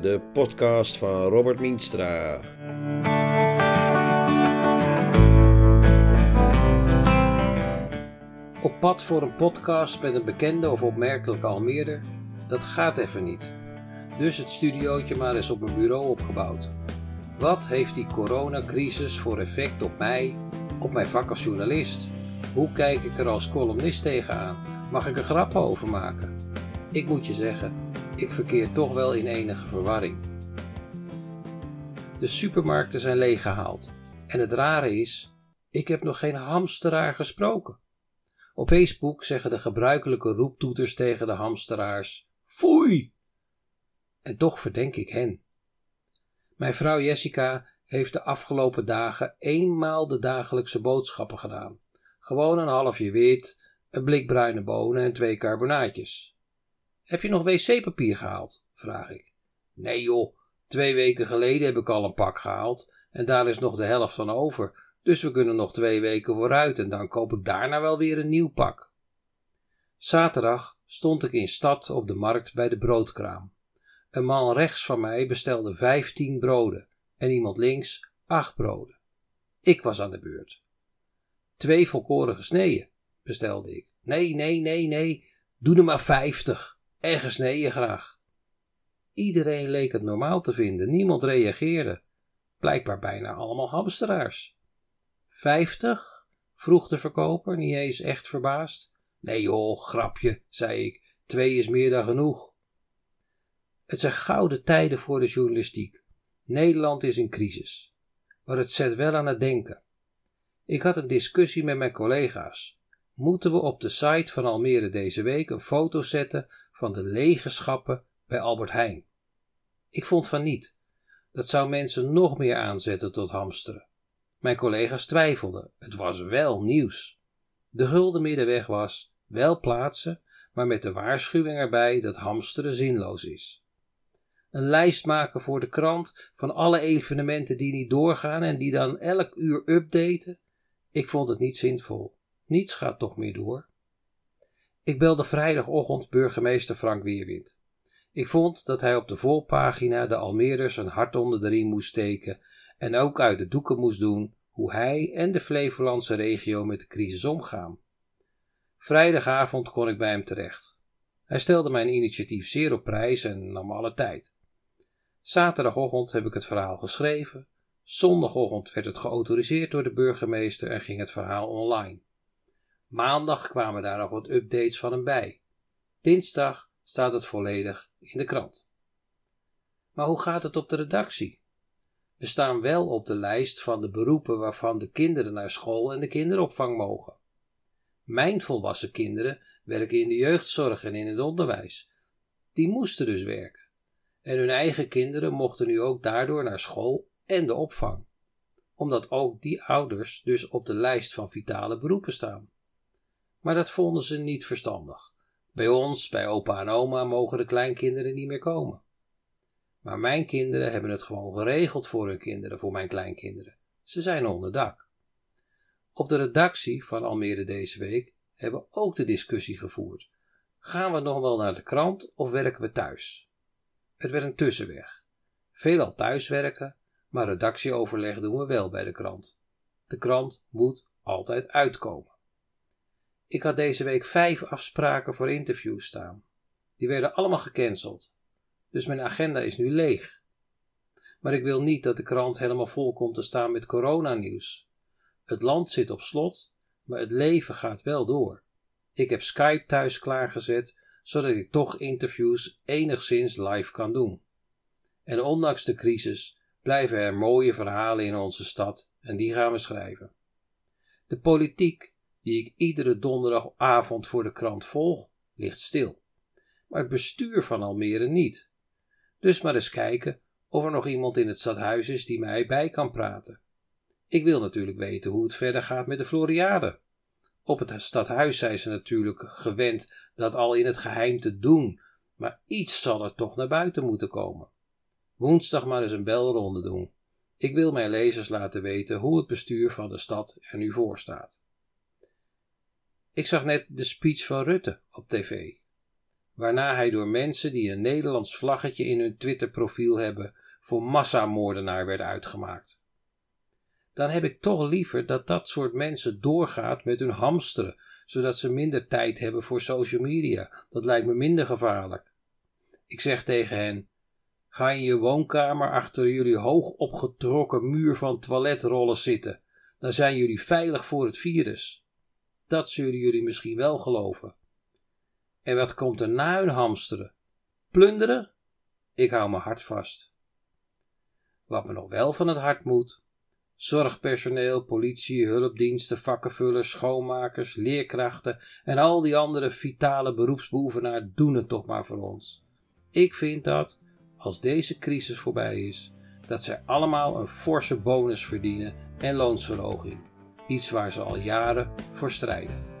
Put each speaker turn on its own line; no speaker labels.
de podcast van Robert Mienstra.
Op pad voor een podcast met een bekende of opmerkelijke Almeerder, dat gaat even niet. Dus het studiootje maar eens op mijn bureau opgebouwd. Wat heeft die coronacrisis voor effect op mij, op mijn vak als journalist? Hoe kijk ik er als columnist tegenaan? Mag ik er grappen over maken? Ik moet je zeggen, ik verkeer toch wel in enige verwarring. De supermarkten zijn leeggehaald. En het rare is, ik heb nog geen hamsteraar gesproken. Op Facebook zeggen de gebruikelijke roeptoeters tegen de hamsteraars: Foei! En toch verdenk ik hen. Mijn vrouw Jessica heeft de afgelopen dagen eenmaal de dagelijkse boodschappen gedaan. Gewoon een halfje wit, een blik bruine bonen en twee carbonaatjes. Heb je nog wc-papier gehaald? vraag ik. Nee joh, twee weken geleden heb ik al een pak gehaald en daar is nog de helft van over, dus we kunnen nog twee weken vooruit en dan koop ik daarna wel weer een nieuw pak. Zaterdag stond ik in stad op de markt bij de broodkraam. Een man rechts van mij bestelde vijftien broden en iemand links acht broden. Ik was aan de beurt. Twee volkoren gesneden, bestelde ik. Nee, nee, nee, nee, doe er maar vijftig. En gesneden graag. Iedereen leek het normaal te vinden, niemand reageerde. Blijkbaar bijna allemaal hamsteraars. Vijftig? vroeg de verkoper, niet eens echt verbaasd. Nee joh, grapje, zei ik. Twee is meer dan genoeg. Het zijn gouden tijden voor de journalistiek. Nederland is in crisis. Maar het zet wel aan het denken. Ik had een discussie met mijn collega's. Moeten we op de site van Almere deze week een foto zetten van de lege schappen bij Albert Heijn? Ik vond van niet. Dat zou mensen nog meer aanzetten tot hamsteren. Mijn collega's twijfelden. Het was wel nieuws. De gulden middenweg was wel plaatsen, maar met de waarschuwing erbij dat hamsteren zinloos is. Een lijst maken voor de krant van alle evenementen die niet doorgaan en die dan elk uur updaten. Ik vond het niet zinvol. Niets gaat toch meer door. Ik belde vrijdagochtend burgemeester Frank Weerwind. Ik vond dat hij op de voorpagina de Almeerders een hart onder de riem moest steken en ook uit de doeken moest doen hoe hij en de Flevolandse regio met de crisis omgaan. Vrijdagavond kon ik bij hem terecht. Hij stelde mijn initiatief zeer op prijs en nam alle tijd. Zaterdagochtend heb ik het verhaal geschreven. Zondagochtend werd het geautoriseerd door de burgemeester en ging het verhaal online. Maandag kwamen daar nog wat updates van hem bij. Dinsdag staat het volledig in de krant. Maar hoe gaat het op de redactie? We staan wel op de lijst van de beroepen waarvan de kinderen naar school en de kinderopvang mogen. Mijn volwassen kinderen werken in de jeugdzorg en in het onderwijs. Die moesten dus werken. En hun eigen kinderen mochten nu ook daardoor naar school en de opvang. Omdat ook die ouders dus op de lijst van vitale beroepen staan. Maar dat vonden ze niet verstandig. Bij ons, bij opa en oma, mogen de kleinkinderen niet meer komen. Maar mijn kinderen hebben het gewoon geregeld voor hun kinderen, voor mijn kleinkinderen. Ze zijn onder dak. Op de redactie van Almere deze week hebben we ook de discussie gevoerd. Gaan we nog wel naar de krant of werken we thuis? Het werd een tussenweg. Veelal thuiswerken, maar redactieoverleg doen we wel bij de krant. De krant moet altijd uitkomen. Ik had deze week vijf afspraken voor interviews staan. Die werden allemaal gecanceld. Dus mijn agenda is nu leeg. Maar ik wil niet dat de krant helemaal vol komt te staan met coronanieuws. Het land zit op slot, maar het leven gaat wel door. Ik heb Skype thuis klaargezet, zodat ik toch interviews enigszins live kan doen. En ondanks de crisis blijven er mooie verhalen in onze stad en die gaan we schrijven. De politiek die ik iedere donderdagavond voor de krant volg, ligt stil. Maar het bestuur van Almere niet. Dus maar eens kijken of er nog iemand in het stadhuis is die mij bij kan praten. Ik wil natuurlijk weten hoe het verder gaat met de Floriade. Op het stadhuis zijn ze natuurlijk gewend dat al in het geheim te doen, maar iets zal er toch naar buiten moeten komen. Woensdag maar eens een belronde doen. Ik wil mijn lezers laten weten hoe het bestuur van de stad er nu voor staat. Ik zag net de speech van Rutte op tv. waarna hij door mensen die een Nederlands vlaggetje in hun Twitterprofiel hebben voor massamoordenaar werd uitgemaakt. Dan heb ik toch liever dat dat soort mensen doorgaat met hun hamsteren, zodat ze minder tijd hebben voor social media. Dat lijkt me minder gevaarlijk. Ik zeg tegen hen: ga in je woonkamer achter jullie hoog opgetrokken muur van toiletrollen zitten. Dan zijn jullie veilig voor het virus. Dat zullen jullie misschien wel geloven. En wat komt er na hun hamsteren? Plunderen? Ik hou mijn hart vast. Wat me nog wel van het hart moet. Zorgpersoneel, politie, hulpdiensten, vakkenvullers, schoonmakers, leerkrachten en al die andere vitale beroepsbeoefenaars doen het toch maar voor ons. Ik vind dat, als deze crisis voorbij is, dat zij allemaal een forse bonus verdienen en loonsverhoging. Iets waar ze al jaren voor strijden.